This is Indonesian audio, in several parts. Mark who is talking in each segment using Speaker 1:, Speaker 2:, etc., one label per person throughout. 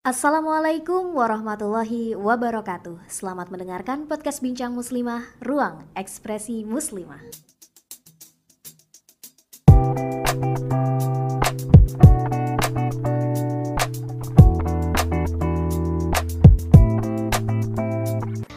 Speaker 1: Assalamualaikum warahmatullahi wabarakatuh. Selamat mendengarkan podcast Bincang Muslimah, Ruang Ekspresi Muslimah.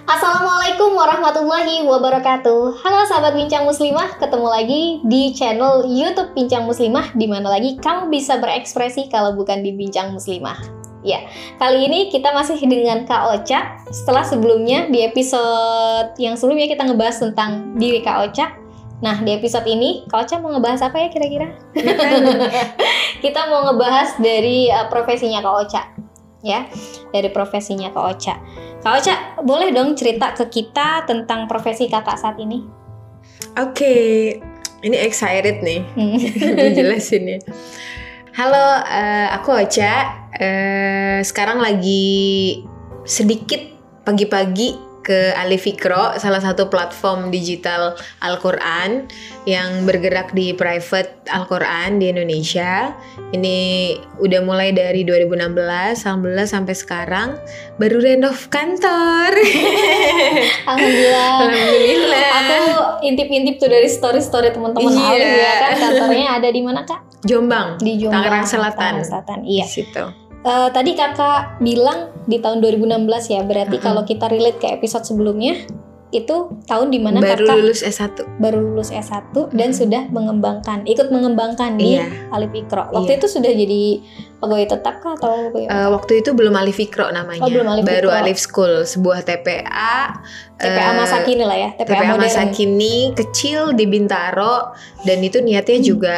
Speaker 1: Assalamualaikum warahmatullahi wabarakatuh. Halo sahabat Bincang Muslimah, ketemu lagi di channel YouTube Bincang Muslimah di mana lagi kamu bisa berekspresi kalau bukan di Bincang Muslimah. Ya, kali ini kita masih dengan Kak Ocha. Setelah sebelumnya di episode yang sebelumnya kita ngebahas tentang diri Kak Ocha. Nah, di episode ini Kak Ocha mau ngebahas apa ya kira-kira? kita mau ngebahas dari uh, profesinya Kak Ocha. Ya, dari profesinya Kak Ocha. Kak Ocha, boleh dong cerita ke kita tentang profesi kakak saat ini?
Speaker 2: Oke, okay. ini excited nih. Hmm. jelasin ya. Halo, uh, aku Ocha. Uh, sekarang lagi sedikit pagi-pagi ke Alifikro, salah satu platform digital Al-Quran yang bergerak di private Al-Quran di Indonesia. Ini udah mulai dari 2016, alhamdulillah sampai sekarang baru renov kantor.
Speaker 1: alhamdulillah. Alhamdulillah. Aku intip-intip tuh dari story-story teman-teman iya. ya kan kantornya ada di mana Kak?
Speaker 2: Jombang,
Speaker 1: di Jombang,
Speaker 2: Tangerang Selatan.
Speaker 1: Tangerang Selatan, iya.
Speaker 2: Situ.
Speaker 1: Uh, tadi kakak bilang di tahun 2016 ya, berarti uh -huh. kalau kita relate ke episode sebelumnya, itu tahun di mana
Speaker 2: baru
Speaker 1: kakak
Speaker 2: lulus S1
Speaker 1: baru lulus S1 hmm. dan sudah mengembangkan ikut mengembangkan di iya. Alif Ikro waktu iya. itu sudah jadi pegawai tetap kah atau
Speaker 2: uh, waktu itu belum Alif Ikro namanya oh, belum Alif baru Ikro. Alif School sebuah TPA
Speaker 1: TPA uh, masa kini lah ya
Speaker 2: TPA, TPA masa kini kecil di Bintaro dan itu niatnya hmm. juga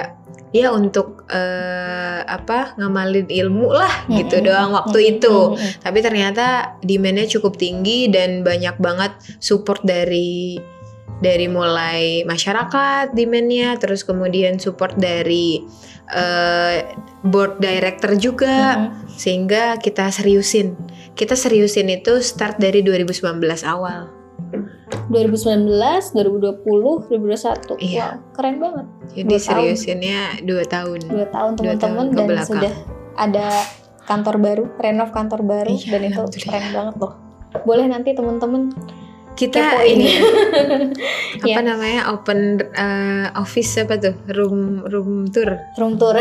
Speaker 2: ya untuk uh, apa ngamalin ilmu lah hmm, gitu doang waktu hmm, itu. Hmm, tapi ternyata demandnya cukup tinggi dan banyak banget support dari dari mulai masyarakat demandnya terus kemudian support dari uh, board director juga. Hmm. sehingga kita seriusin. Kita seriusin itu start dari 2019 awal
Speaker 1: 2019, 2020, 2021. Iya. Wow, keren banget.
Speaker 2: Jadi seriusinnya dua tahun.
Speaker 1: Dua tahun teman-teman dan belakang. sudah ada kantor baru, renov kantor baru iya, dan itu keren banget loh. Boleh nanti teman-teman
Speaker 2: kita ini apa ya. namanya open uh, office apa tuh room room tour
Speaker 1: room tour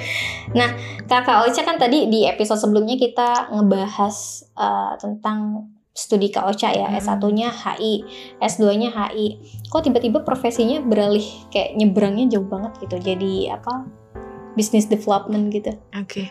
Speaker 1: nah kakak Ocha kan tadi di episode sebelumnya kita ngebahas uh, tentang studi Ocha ya, hmm. S1-nya HI, S2-nya HI. Kok tiba-tiba profesinya beralih kayak nyebrangnya jauh banget gitu. Jadi apa? Business development gitu.
Speaker 2: Oke. Okay.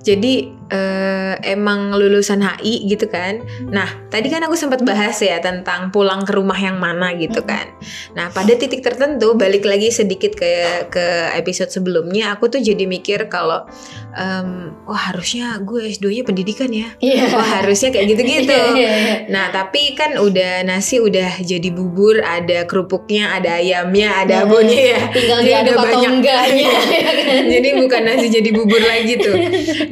Speaker 2: Jadi uh, emang lulusan HI gitu kan. Nah, tadi kan aku sempat bahas ya tentang pulang ke rumah yang mana gitu kan. Nah, pada titik tertentu balik lagi sedikit ke ke episode sebelumnya aku tuh jadi mikir kalau um, wah harusnya gue S2-nya pendidikan ya. Yeah. Wah, harusnya kayak gitu-gitu. yeah, yeah, yeah. Nah, tapi kan udah nasi udah jadi bubur, ada kerupuknya, ada ayamnya, ada abonnya ya.
Speaker 1: Tinggal diaduk atau enggaknya.
Speaker 2: jadi bukan nasi jadi bubur lagi tuh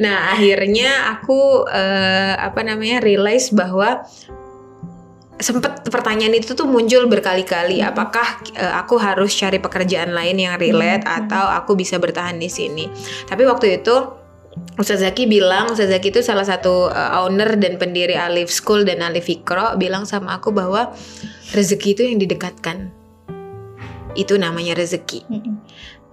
Speaker 2: nah akhirnya aku uh, apa namanya realize bahwa sempat pertanyaan itu tuh muncul berkali-kali hmm. apakah uh, aku harus cari pekerjaan lain yang relate hmm. atau aku bisa bertahan di sini tapi waktu itu Ustaz Zaki bilang Ustaz Zaki itu salah satu uh, owner dan pendiri Alif School dan Alif Ikro bilang sama aku bahwa rezeki itu yang didekatkan itu namanya rezeki. Hmm.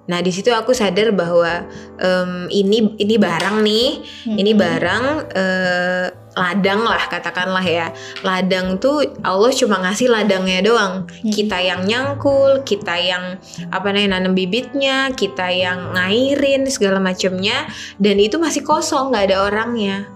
Speaker 2: Nah di situ aku sadar bahwa um, ini ini barang nih, hmm. ini barang uh, ladang lah katakanlah ya. Ladang tuh Allah cuma ngasih ladangnya doang. Hmm. Kita yang nyangkul, kita yang apa namanya nanam bibitnya, kita yang ngairin segala macamnya, dan itu masih kosong nggak ada orangnya.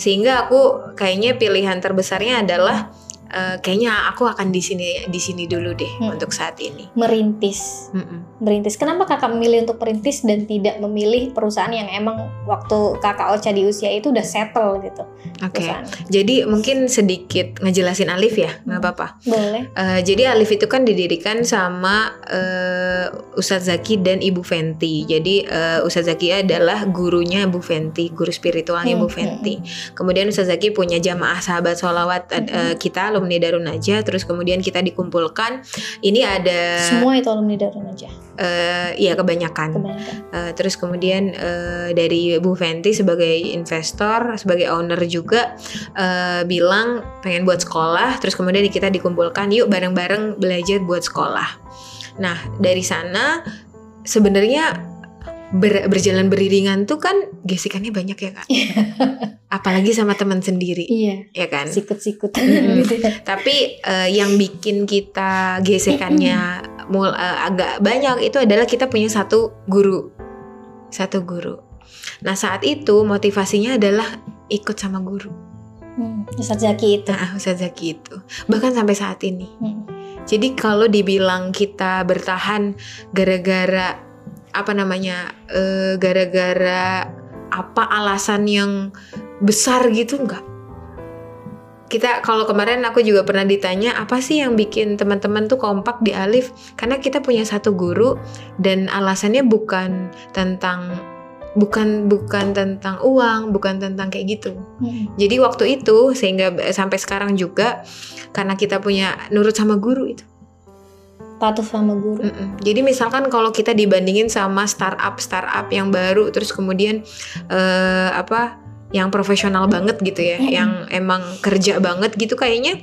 Speaker 2: Sehingga aku kayaknya pilihan terbesarnya adalah uh, kayaknya aku akan di sini di sini dulu deh hmm. untuk saat ini.
Speaker 1: Merintis, Mm-mm. Merintis. Kenapa kakak memilih untuk merintis dan tidak memilih perusahaan yang emang waktu kakak Ocha di usia itu udah settle gitu?
Speaker 2: Oke. Okay. Jadi mungkin sedikit ngejelasin Alif ya, nggak hmm. apa-apa.
Speaker 1: Boleh.
Speaker 2: Uh, jadi Alif itu kan didirikan sama uh, Ustadz Zaki dan Ibu Fenti. Jadi uh, Ustadz Zaki adalah gurunya Ibu Fenti, guru spiritualnya hmm. Ibu Fenti. Hmm. Kemudian Ustadz Zaki punya jamaah sahabat sholawat hmm. uh, kita alumni Darun Najah terus kemudian kita dikumpulkan ini ada
Speaker 1: semua itu alumni Darun Najah
Speaker 2: eh ya kebanyakan.
Speaker 1: Kebanyakan.
Speaker 2: Eh, terus kemudian eh, dari Bu Fenty sebagai investor, sebagai owner juga eh, bilang pengen buat sekolah. Terus kemudian kita dikumpulkan, yuk bareng-bareng belajar buat sekolah. Nah dari sana sebenarnya ber- berjalan beriringan tuh kan gesekannya banyak ya kak. Apalagi sama teman sendiri,
Speaker 1: Iya.
Speaker 2: ya kan.
Speaker 1: Gitu ya.
Speaker 2: Tapi eh, yang bikin kita gesekannya mul eh, agak banyak itu adalah kita punya satu guru, satu guru. Nah saat itu motivasinya adalah ikut sama guru.
Speaker 1: Hmm, Ustadz Zaki itu.
Speaker 2: Nah Ustadz Zaki itu bahkan sampai saat ini.
Speaker 1: Hmm.
Speaker 2: Jadi kalau dibilang kita bertahan gara-gara apa namanya, eh, gara-gara apa alasan yang besar gitu enggak? Kita kalau kemarin aku juga pernah ditanya apa sih yang bikin teman-teman tuh kompak di Alif? Karena kita punya satu guru dan alasannya bukan tentang bukan bukan tentang uang, bukan tentang kayak gitu.
Speaker 1: Hmm.
Speaker 2: Jadi waktu itu sehingga sampai sekarang juga karena kita punya nurut sama guru itu.
Speaker 1: Patuh sama guru.
Speaker 2: Mm-mm. Jadi misalkan kalau kita dibandingin sama startup startup yang baru terus kemudian eh, apa yang profesional banget gitu ya,
Speaker 1: Mm-mm.
Speaker 2: yang emang kerja banget gitu kayaknya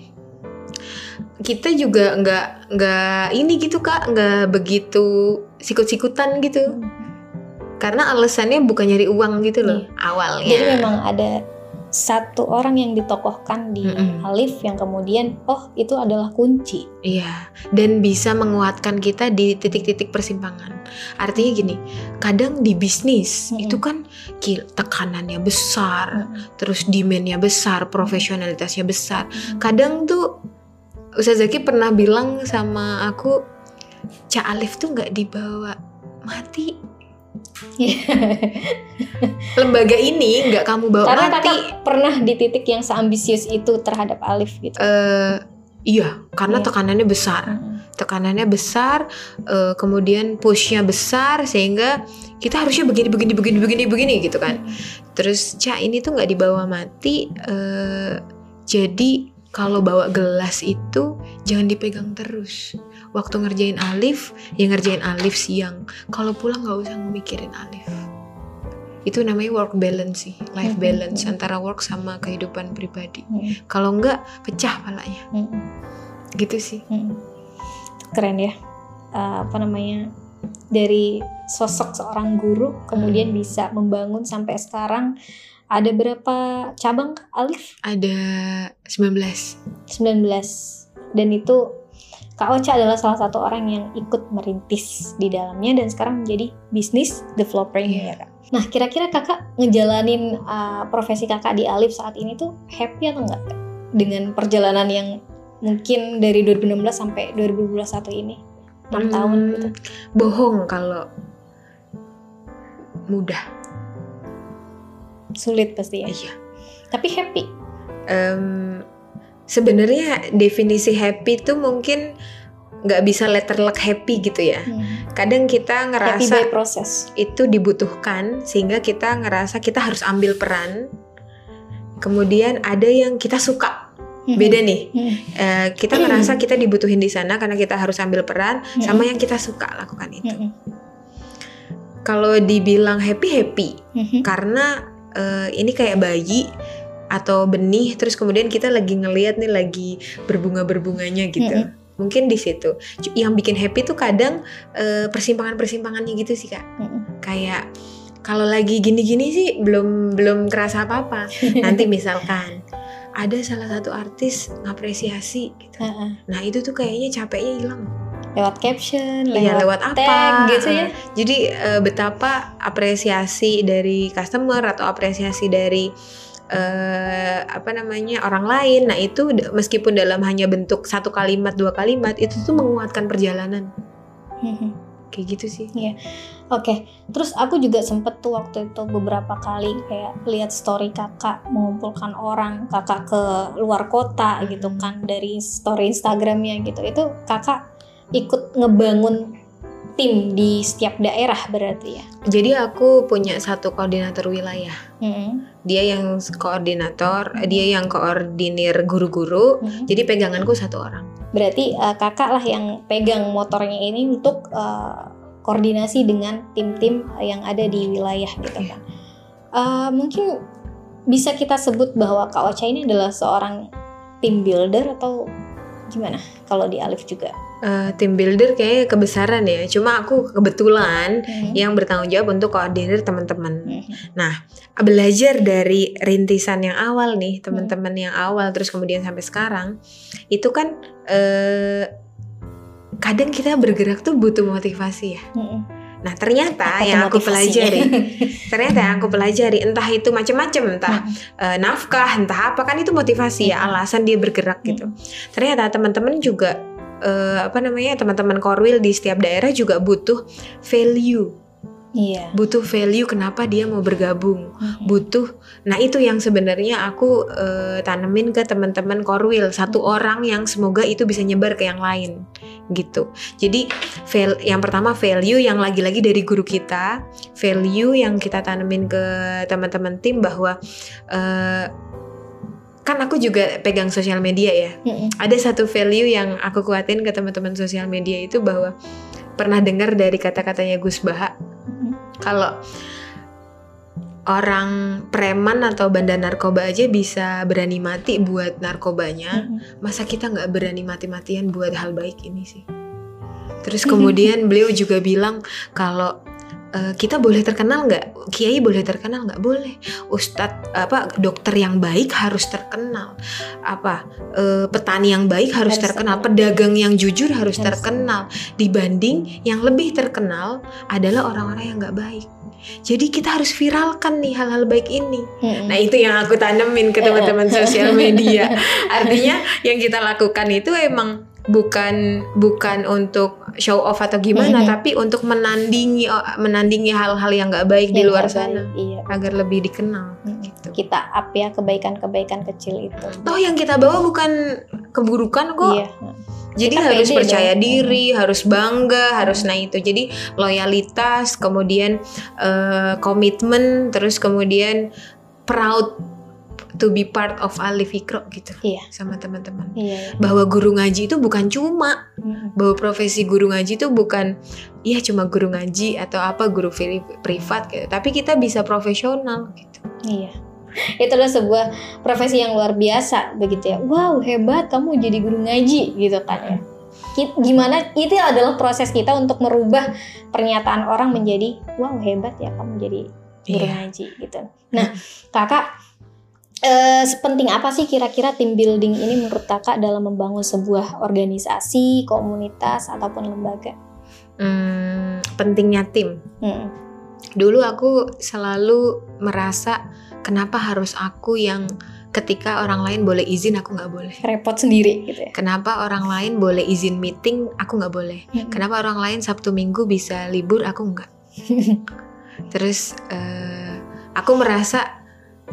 Speaker 2: kita juga nggak nggak ini gitu kak nggak begitu sikut-sikutan gitu
Speaker 1: Hmm.
Speaker 2: karena alasannya bukan nyari uang gitu loh awalnya.
Speaker 1: Jadi memang ada satu orang yang ditokohkan di
Speaker 2: Mm-mm.
Speaker 1: Alif yang kemudian oh itu adalah kunci.
Speaker 2: Iya, dan bisa menguatkan kita di titik-titik persimpangan. Artinya gini, kadang di bisnis
Speaker 1: Mm-mm.
Speaker 2: itu kan tekanannya besar,
Speaker 1: Mm-mm.
Speaker 2: terus demandnya besar, profesionalitasnya besar.
Speaker 1: Hmm.
Speaker 2: Kadang tuh Ustaz Zaki pernah bilang sama aku, Cak Alif tuh nggak dibawa mati. Lembaga ini nggak kamu bawa
Speaker 1: Karena
Speaker 2: mati.
Speaker 1: kakak pernah di titik yang seambisius itu terhadap Alif gitu.
Speaker 2: Eh, iya, karena
Speaker 1: Iya.
Speaker 2: tekanannya besar.
Speaker 1: Mm-mm.
Speaker 2: tekanannya besar, eh, kemudian pushnya besar sehingga kita harusnya begini begini begini begini begini gitu kan. Terus cak ini tuh nggak dibawa mati, eh, jadi kalau bawa gelas itu jangan dipegang terus. Waktu ngerjain alif, ya ngerjain alif siang. Kalau pulang nggak usah mikirin alif. Itu namanya work balance sih, life balance
Speaker 1: mhm.
Speaker 2: antara work sama kehidupan pribadi.
Speaker 1: Mm-mm.
Speaker 2: Kalau nggak pecah palanya,
Speaker 1: Mm-mm.
Speaker 2: gitu sih.
Speaker 1: Mm-mm. Keren ya. Eh, apa namanya? Dari sosok seorang guru kemudian
Speaker 2: Hmm.
Speaker 1: bisa membangun sampai sekarang ada berapa cabang Alif?
Speaker 2: Ada 19.
Speaker 1: 19 dan itu Kak Ocha adalah salah satu orang yang ikut merintis di dalamnya dan sekarang menjadi bisnis developernya
Speaker 2: Iya.
Speaker 1: ya kak. Nah kira-kira kakak ngejalanin uh, profesi kakak di Alif saat ini tuh happy atau enggak Kak? dengan perjalanan yang mungkin dari 2016 sampai 2021 ini 6
Speaker 2: Hmm,
Speaker 1: tahun gitu.
Speaker 2: Bohong kalau mudah.
Speaker 1: Sulit pasti ya.
Speaker 2: Iya.
Speaker 1: Tapi happy.
Speaker 2: Em, Sebenarnya definisi happy tuh mungkin nggak bisa letter luck happy gitu ya.
Speaker 1: Hmm.
Speaker 2: Kadang kita ngerasa
Speaker 1: process.
Speaker 2: itu dibutuhkan sehingga kita ngerasa kita harus ambil peran. Kemudian ada yang kita suka. Beda nih.
Speaker 1: Hmm.
Speaker 2: Eh, kita ngerasa kita dibutuhin di sana karena kita harus ambil peran
Speaker 1: Hmm.
Speaker 2: sama yang kita suka lakukan itu.
Speaker 1: Hmm.
Speaker 2: Kalau dibilang happy happy,
Speaker 1: Hmm.
Speaker 2: karena eh, ini kayak bayi atau benih terus kemudian kita lagi ngelihat nih lagi berbunga berbunganya gitu
Speaker 1: Mm-mm.
Speaker 2: mungkin di situ yang bikin happy tuh kadang eh, persimpangan persimpangannya gitu sih kak
Speaker 1: Hmm.
Speaker 2: kayak kalau lagi gini-gini sih belum belum kerasa apa-apa nanti misalkan ada salah satu artis ngapresiasi gitu
Speaker 1: Heeh.
Speaker 2: nah itu tuh kayaknya capeknya hilang
Speaker 1: lewat caption,
Speaker 2: Iya
Speaker 1: lewat,
Speaker 2: lewat apa
Speaker 1: tag gitu ya.
Speaker 2: Jadi eh, betapa apresiasi dari customer atau apresiasi dari eh, apa namanya orang lain. Nah itu meskipun dalam hanya bentuk satu kalimat dua kalimat itu tuh menguatkan perjalanan
Speaker 1: Mhm.
Speaker 2: kayak gitu sih.
Speaker 1: Oke, terus aku juga sempet tuh waktu itu beberapa kali kayak lihat story kakak mengumpulkan orang, kakak ke luar kota gitu
Speaker 2: Mhm.
Speaker 1: kan dari story Instagramnya gitu. Itu kakak ikut ngebangun tim di setiap daerah berarti ya.
Speaker 2: Jadi aku punya satu koordinator wilayah.
Speaker 1: Mhm.
Speaker 2: Dia yang koordinator, dia yang koordinir guru-guru.
Speaker 1: Mhm.
Speaker 2: Jadi peganganku satu orang.
Speaker 1: Berarti eh, kakak lah yang pegang motornya ini untuk eh, koordinasi dengan tim-tim yang ada di wilayah gitu kan. Uh, mungkin bisa kita sebut bahwa Kak Ocha ini adalah seorang team builder atau gimana kalau di Alif juga?
Speaker 2: Uh, tim builder kayak kebesaran ya. Cuma aku kebetulan hmm. yang bertanggung jawab untuk koordinir teman-teman. Hmm. Nah, belajar dari rintisan yang awal nih, teman-teman hmm. yang awal terus kemudian sampai sekarang, itu kan uh, kadang kita bergerak tuh butuh motivasi ya. Hmm. Nah ternyata Apa yang aku pelajari, ternyata yang aku pelajari entah itu macam-macam, entah hmm. uh, nafkah, entah apa kan itu motivasi ya, hmm. ya, alasan dia bergerak gitu. Hmm. Ternyata teman-teman juga uh, apa namanya teman-teman korwil di setiap daerah juga butuh value
Speaker 1: Iya.
Speaker 2: Butuh value kenapa dia mau bergabung. Mm-hmm. Butuh. Nah, itu yang sebenarnya aku uh, tanemin ke teman-teman Korwil, satu mm-hmm. orang yang semoga itu bisa nyebar ke yang lain gitu. Jadi val yang pertama value yang lagi-lagi dari guru kita, value yang kita tanemin ke teman-teman tim bahwa uh, kan aku juga pegang sosial media ya. Mm-hmm. Ada satu value yang aku kuatin ke teman-teman sosial media itu bahwa pernah dengar dari kata-katanya Gus Baha. Mm-hmm. Kalau orang preman atau bandar narkoba aja bisa berani mati buat narkobanya, mm-hmm. masa kita nggak berani mati-matian buat hal baik ini sih? Terus kemudian beliau juga bilang kalau uh, kita boleh terkenal nggak? Kiai boleh terkenal nggak? Boleh. Ustadz apa dokter yang baik harus terkenal. Apa uh, petani yang baik harus, harus terkenal. pedagang yang jujur harus, harus. terkenal. Dibanding yang lebih terkenal adalah orang-orang yang nggak baik. Jadi kita harus viralkan nih hal-hal baik ini. Hmm. Nah itu yang aku tanemin ke teman-teman sosial media. Artinya yang kita lakukan itu emang bukan bukan untuk show off atau gimana, mm -hmm. tapi untuk menandingi menandingi hal-hal yang nggak baik yang di luar sana, iya. agar lebih dikenal. Mm -hmm. gitu.
Speaker 1: Kita up ya kebaikan-kebaikan kecil itu.
Speaker 2: Toh yang kita bawa bukan keburukan kok. Iya. Jadi kita harus percaya dong. diri, hmm. harus bangga, hmm. harus nah itu. Jadi loyalitas, kemudian uh, komitmen, terus kemudian proud to be part of Alif Ikro gitu
Speaker 1: iya.
Speaker 2: sama teman-teman.
Speaker 1: Iya, iya.
Speaker 2: bahwa guru ngaji itu bukan cuma. Hmm. bahwa profesi guru ngaji itu bukan iya cuma guru ngaji atau apa guru privat gitu. Tapi kita bisa profesional gitu.
Speaker 1: Iya. Itu adalah sebuah profesi yang luar biasa begitu ya. Wow hebat kamu jadi guru ngaji gitu kan ya. Gimana? Itu adalah proses kita untuk merubah pernyataan orang menjadi wow hebat ya kamu jadi guru iya. ngaji gitu. Nah kakak Uh, sepenting apa sih kira-kira tim building ini menurut kakak dalam membangun sebuah organisasi, komunitas ataupun lembaga?
Speaker 2: Hmm, pentingnya tim. Hmm. Dulu aku selalu merasa kenapa harus aku yang ketika orang lain boleh izin aku nggak boleh.
Speaker 1: Repot sendiri gitu ya.
Speaker 2: Kenapa orang lain boleh izin meeting aku nggak boleh. Hmm. Kenapa orang lain Sabtu Minggu bisa libur aku nggak. Terus uh, aku merasa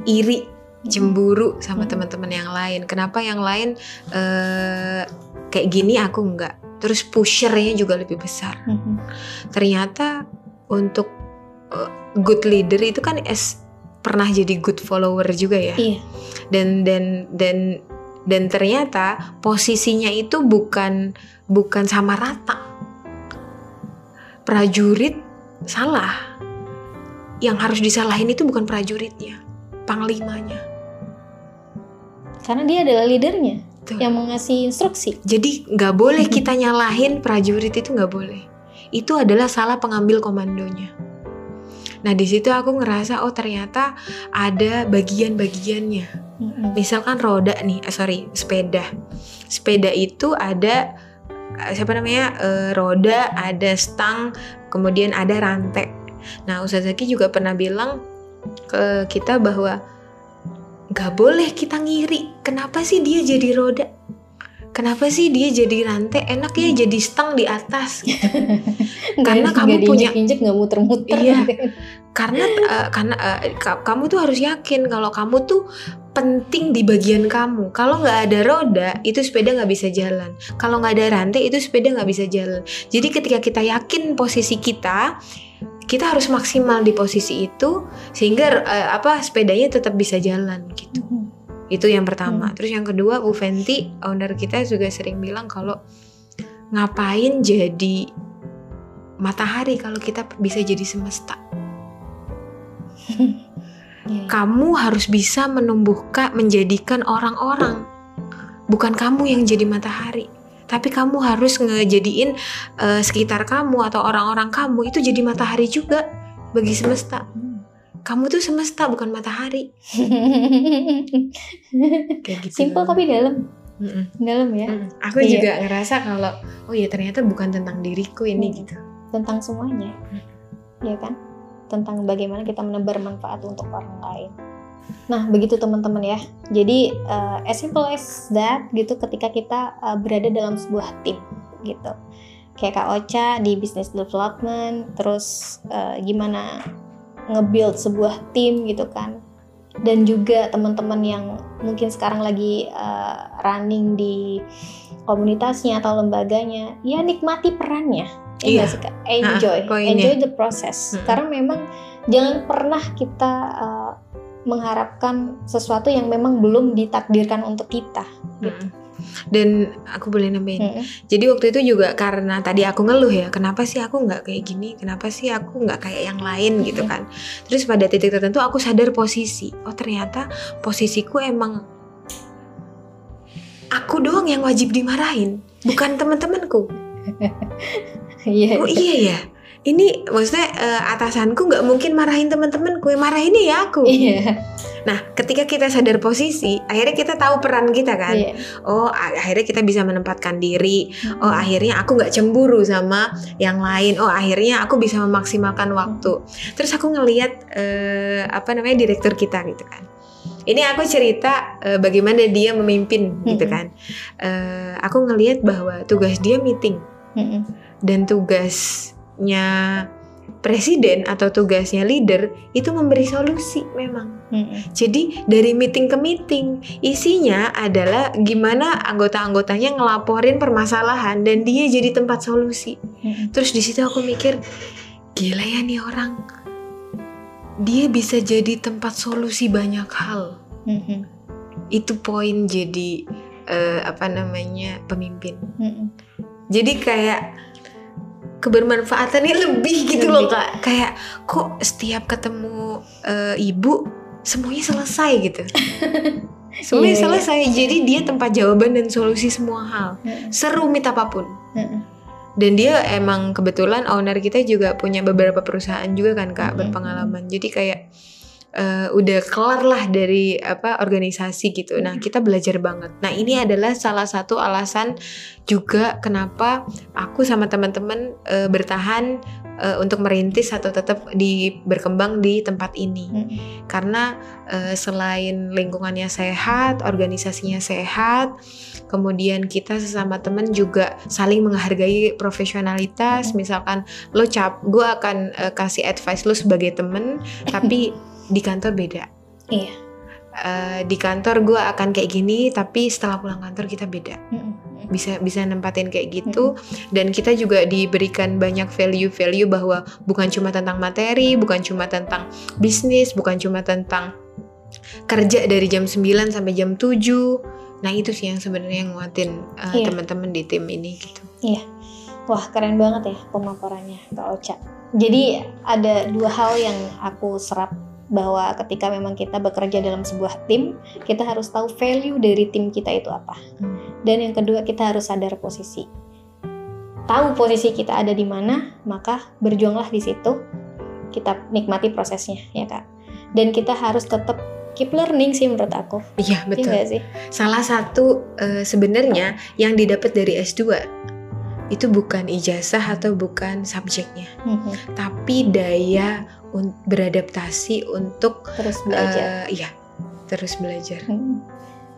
Speaker 2: iri cemburu sama hmm. teman-teman yang lain. Kenapa yang lain uh, kayak gini aku enggak? Terus pushernya juga lebih besar. Hmm. Ternyata untuk uh, good leader itu kan es pernah jadi good follower juga ya.
Speaker 1: Iya.
Speaker 2: Dan dan dan dan ternyata posisinya itu bukan bukan sama rata. Prajurit salah. Yang harus disalahin itu bukan prajuritnya, panglimanya.
Speaker 1: Karena dia adalah leadernya Tuh. yang mengasih instruksi.
Speaker 2: Jadi nggak boleh kita nyalahin prajurit itu nggak boleh. Itu adalah salah pengambil komandonya. Nah di situ aku ngerasa oh ternyata ada bagian-bagiannya. Misalkan roda nih, eh, sorry sepeda. Sepeda itu ada eh, siapa namanya uh, roda, ada stang, kemudian ada rantai. Nah Ustaz Zaki juga pernah bilang ke kita bahwa gak boleh kita ngiri. Kenapa sih dia jadi roda? Kenapa sih dia jadi rantai? Enak ya hmm. jadi stang di atas. Gitu. karena kamu punya
Speaker 1: injek nggak muter-muter.
Speaker 2: Iya. karena uh, karena uh, kamu tuh harus yakin kalau kamu tuh penting di bagian kamu. Kalau nggak ada roda, itu sepeda nggak bisa jalan. Kalau nggak ada rantai, itu sepeda nggak bisa jalan. Jadi ketika kita yakin posisi kita, kita harus maksimal di posisi itu sehingga uh, apa sepedanya tetap bisa jalan gitu. Mm -hmm. Itu yang pertama. Mm. Terus yang kedua, Bu Fenty, owner kita juga sering bilang kalau ngapain jadi matahari kalau kita bisa jadi semesta.
Speaker 1: Iya, iya.
Speaker 2: Kamu harus bisa menumbuhkan, menjadikan orang-orang. Bukan kamu yang jadi matahari, tapi kamu harus ngejadiin eh, sekitar kamu atau orang-orang kamu itu jadi matahari juga bagi semesta.
Speaker 1: Hmm.
Speaker 2: Kamu tuh semesta bukan matahari. Kayak gitu.
Speaker 1: Simple tapi dalam,
Speaker 2: Mm-mm.
Speaker 1: dalam ya.
Speaker 2: Mm. Aku
Speaker 1: Iya.
Speaker 2: juga ngerasa kalau oh ya ternyata bukan tentang diriku ini
Speaker 1: Hmm.
Speaker 2: gitu.
Speaker 1: Tentang semuanya, ya kan? Tentang bagaimana kita menebar manfaat untuk orang lain. Nah, begitu teman-teman ya. Jadi uh, as simple as that gitu ketika kita uh, berada dalam sebuah tim gitu. Kayak Kak Ocha di business development, terus uh, gimana nge-build sebuah tim gitu kan. Dan juga teman-teman yang mungkin sekarang lagi uh, running di komunitasnya atau lembaganya, ya nikmati perannya. Ya
Speaker 2: Iya.
Speaker 1: nggak sih, Kak? Enjoy, enjoy the process.
Speaker 2: Mm-mm.
Speaker 1: Karena memang jangan pernah kita uh, mengharapkan sesuatu yang memang belum ditakdirkan untuk kita. Gitu.
Speaker 2: Mm. Dan aku boleh nambahin.
Speaker 1: Mm-mm.
Speaker 2: Jadi waktu itu juga karena tadi aku ngeluh ya, kenapa sih aku nggak kayak gini? Kenapa sih aku nggak kayak yang lain gitu kan? Terus pada titik tertentu aku sadar posisi. Oh ternyata posisiku emang aku doang yang wajib dimarahin, bukan teman-temanku.
Speaker 1: Iya.
Speaker 2: Oh iya ya. Ini maksudnya eh, atasanku nggak mungkin marahin teman-temanku, yang marahinnya ya aku.
Speaker 1: Iya.
Speaker 2: Nah, ketika kita sadar posisi, akhirnya kita tahu peran kita kan.
Speaker 1: Iya.
Speaker 2: Oh, akhirnya kita bisa menempatkan diri. Oh, akhirnya aku nggak cemburu sama yang lain. Oh, akhirnya aku bisa memaksimalkan waktu. Terus aku ngelihat eh, apa namanya direktur kita gitu kan. Ini aku cerita eh, bagaimana dia memimpin gitu
Speaker 1: Mhm.
Speaker 2: kan. Eh, aku ngelihat bahwa tugas dia meeting
Speaker 1: Mm-mm.
Speaker 2: dan tugasnya presiden atau tugasnya leader itu memberi solusi memang.
Speaker 1: Mm-mm.
Speaker 2: Jadi dari meeting ke meeting isinya adalah gimana anggota-anggotanya ngelaporin permasalahan dan dia jadi tempat solusi.
Speaker 1: Mm-mm.
Speaker 2: Terus di situ aku mikir gila ya nih orang. Dia bisa jadi tempat solusi banyak hal.
Speaker 1: Mm-mm.
Speaker 2: Itu poin jadi eh, apa namanya pemimpin.
Speaker 1: Mm-mm.
Speaker 2: Jadi kayak kebermanfaatannya lebih gitu loh
Speaker 1: Lebih.
Speaker 2: kak. Kayak kok setiap ketemu eh, ibu semuanya selesai gitu. semuanya
Speaker 1: Iya, iya.
Speaker 2: selesai. Jadi dia tempat jawaban dan solusi semua hal.
Speaker 1: Mm-mm.
Speaker 2: Serumit apa pun.
Speaker 1: Mm-mm.
Speaker 2: Dan dia emang kebetulan owner kita juga punya beberapa perusahaan juga kan kak
Speaker 1: Mhm.
Speaker 2: berpengalaman. Jadi kayak eh, udah kelar lah dari apa organisasi gitu. Nah kita belajar banget. Nah ini adalah salah satu alasan juga kenapa aku sama teman-teman eh, bertahan eh, untuk merintis atau tetap di berkembang di tempat ini.
Speaker 1: Mm-mm.
Speaker 2: Karena eh, selain lingkungannya sehat, organisasinya sehat, kemudian kita sesama teman juga saling menghargai profesionalitas. Misalkan lo cap, gue akan eh, kasih advice lo sebagai temen, tapi di kantor beda.
Speaker 1: Iya.
Speaker 2: Eh, di kantor gue akan kayak gini, tapi setelah pulang kantor kita beda.
Speaker 1: Mm-mm.
Speaker 2: Bisa bisa nempatin kayak gitu. Dan kita juga diberikan banyak value-value bahwa bukan cuma tentang materi, bukan cuma tentang bisnis, bukan cuma tentang kerja dari jam 9 sampai jam 7. Nah, itu sih yang sebenarnya nguatin uh,
Speaker 1: Iya.
Speaker 2: teman-teman di tim ini gitu.
Speaker 1: Wah keren banget ya pemaparannya Kak Ocha. Jadi ada dua hal yang aku serap bahwa ketika memang kita bekerja dalam sebuah tim, kita harus tahu value dari tim kita itu apa.
Speaker 2: Hmm.
Speaker 1: Dan yang kedua kita harus sadar posisi. Tahu posisi kita ada di mana, maka berjuanglah di situ. Kita nikmati prosesnya ya kak. Dan kita harus tetap keep learning sih menurut aku.
Speaker 2: Iya,
Speaker 1: Iya
Speaker 2: betul.
Speaker 1: nggak sih?
Speaker 2: Salah satu uh, sebenarnya yang didapat dari S2 itu bukan ijazah atau bukan subjeknya,
Speaker 1: Mhm.
Speaker 2: tapi daya un- beradaptasi untuk
Speaker 1: Terus belajar.
Speaker 2: eh, iya, terus belajar.
Speaker 1: Hmm.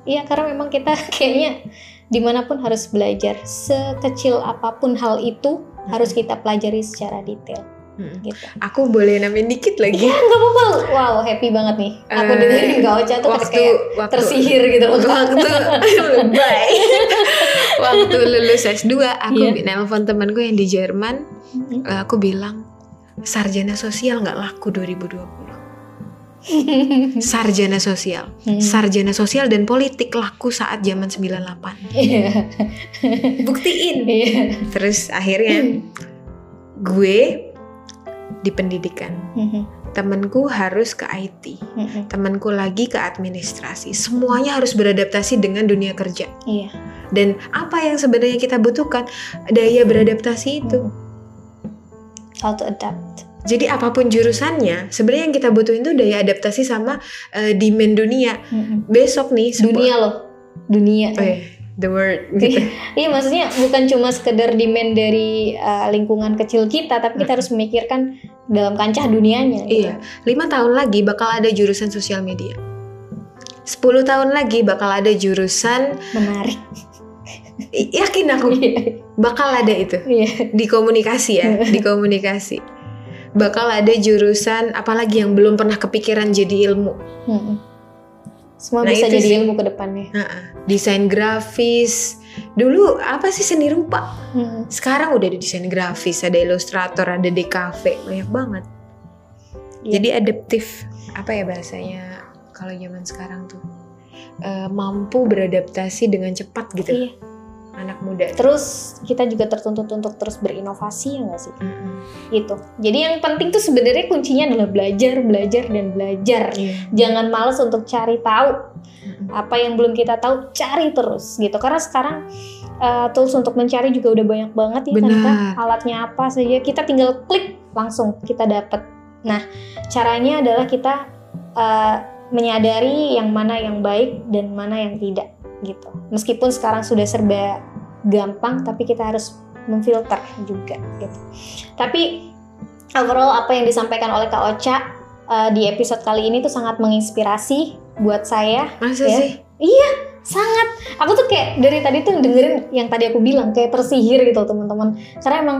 Speaker 1: Iya karena memang kita kayaknya di mana pun harus belajar sekecil apa pun hal itu harus kita pelajari secara detail
Speaker 2: Mm.
Speaker 1: gitu.
Speaker 2: Aku boleh namain dikit lagi.
Speaker 1: Iya nggak apa-apa. Wow happy banget nih. Aku
Speaker 2: Eh,
Speaker 1: dengerin Kak Ocha tuh
Speaker 2: waktu
Speaker 1: kayak
Speaker 2: waktu
Speaker 1: tersihir gitu. Kak.
Speaker 2: waktu lebay. Waktu lulus S2 aku
Speaker 1: Iya.
Speaker 2: nelpon temanku yang di Jerman,
Speaker 1: Mhm.
Speaker 2: eh, aku bilang sarjana sosial nggak laku 2020. Sarjana sosial.
Speaker 1: Hmm.
Speaker 2: Sarjana sosial dan politik laku saat zaman 98.
Speaker 1: Iya.
Speaker 2: Buktiin.
Speaker 1: Iya.
Speaker 2: Terus akhirnya gue di pendidikan
Speaker 1: Mhm,
Speaker 2: temanku harus ke IT
Speaker 1: mhm.
Speaker 2: temanku lagi ke administrasi semuanya harus beradaptasi dengan dunia kerja
Speaker 1: Iya.
Speaker 2: dan apa yang sebenarnya kita butuhkan daya beradaptasi itu
Speaker 1: Mhm. How to adapt.
Speaker 2: jadi apa pun jurusannya sebenarnya yang kita butuhin itu daya adaptasi sama eh, demand dunia
Speaker 1: Mhm.
Speaker 2: besok nih sebuah-
Speaker 1: Dunia loh, dunia.
Speaker 2: oh, iya, the word gitu
Speaker 1: Iya maksudnya bukan cuma sekedar demand dari uh, lingkungan kecil kita, tapi kita harus memikirkan dalam kancah dunianya. gitu.
Speaker 2: Iya, lima tahun lagi bakal ada jurusan sosial media. 10 tahun lagi bakal ada jurusan
Speaker 1: Menarik.
Speaker 2: Yakin aku
Speaker 1: Iya.
Speaker 2: bakal ada itu
Speaker 1: Iya.
Speaker 2: di komunikasi ya, di komunikasi. Bakal ada jurusan apalagi yang belum pernah kepikiran jadi ilmu.
Speaker 1: Mm-mm. Semua
Speaker 2: Nah,
Speaker 1: bisa jadi
Speaker 2: sih.
Speaker 1: ilmu ke depannya.
Speaker 2: Heeh. Desain grafis. Dulu apa sih seni rupa?
Speaker 1: Mm-mm.
Speaker 2: Sekarang udah ada desain grafis, ada ilustrator, ada DKV, banyak banget.
Speaker 1: Iya.
Speaker 2: Jadi adaptif, apa ya bahasanya kalau zaman sekarang tuh Eh, mampu beradaptasi dengan cepat gitu.
Speaker 1: Iya.
Speaker 2: Anak muda.
Speaker 1: Terus kita juga tertuntut untuk terus berinovasi ya nggak sih?
Speaker 2: Mm-mm.
Speaker 1: Gitu. Jadi yang penting tuh sebenarnya kuncinya adalah belajar, belajar dan belajar.
Speaker 2: Iya.
Speaker 1: Jangan males untuk cari tahu
Speaker 2: Mm-mm.
Speaker 1: apa yang belum kita tahu cari terus gitu karena sekarang uh, tools untuk mencari juga udah banyak banget ya kan alatnya apa saja kita tinggal klik langsung kita dapat nah caranya adalah kita uh, menyadari yang mana yang baik dan mana yang tidak gitu. Meskipun sekarang sudah serba gampang tapi kita harus memfilter juga gitu. Tapi overall apa yang disampaikan oleh Kak Ocha uh, di episode kali ini tuh sangat menginspirasi buat saya
Speaker 2: Masa
Speaker 1: Ya.
Speaker 2: sih?
Speaker 1: sangat. Aku tuh kayak dari tadi tuh dengerin yang tadi aku bilang kayak tersihir gitu teman-teman. Karena emang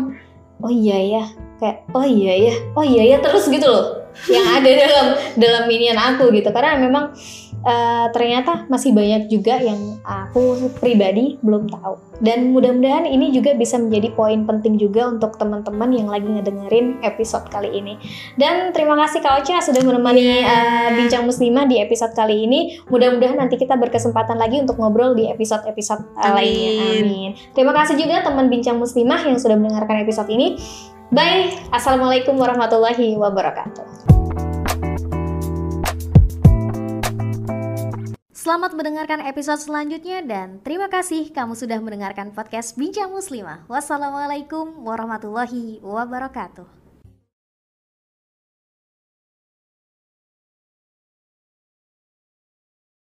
Speaker 1: oh iya ya kayak oh iya ya oh iya ya terus gitu loh. Yang ada dalam dalam minion aku gitu. Karena memang eh, ternyata masih banyak juga yang aku pribadi belum tahu. Dan mudah-mudahan ini juga bisa menjadi poin penting juga untuk teman-teman yang lagi ngedengerin episode kali ini. Dan terima kasih Kak Ocha sudah menemani
Speaker 2: Iya.
Speaker 1: eh, bincang muslimah di episode kali ini. Mudah-mudahan nanti kita berkesempatan lagi untuk ngobrol di episode-episode
Speaker 2: Amin.
Speaker 1: lainnya. Amin. Terima kasih juga teman bincang muslimah yang sudah mendengarkan episode ini. Bye. Assalamualaikum warahmatullahi wabarakatuh Selamat mendengarkan episode selanjutnya dan terima kasih kamu sudah mendengarkan podcast Bincang Muslimah. Wassalamualaikum warahmatullahi wabarakatuh.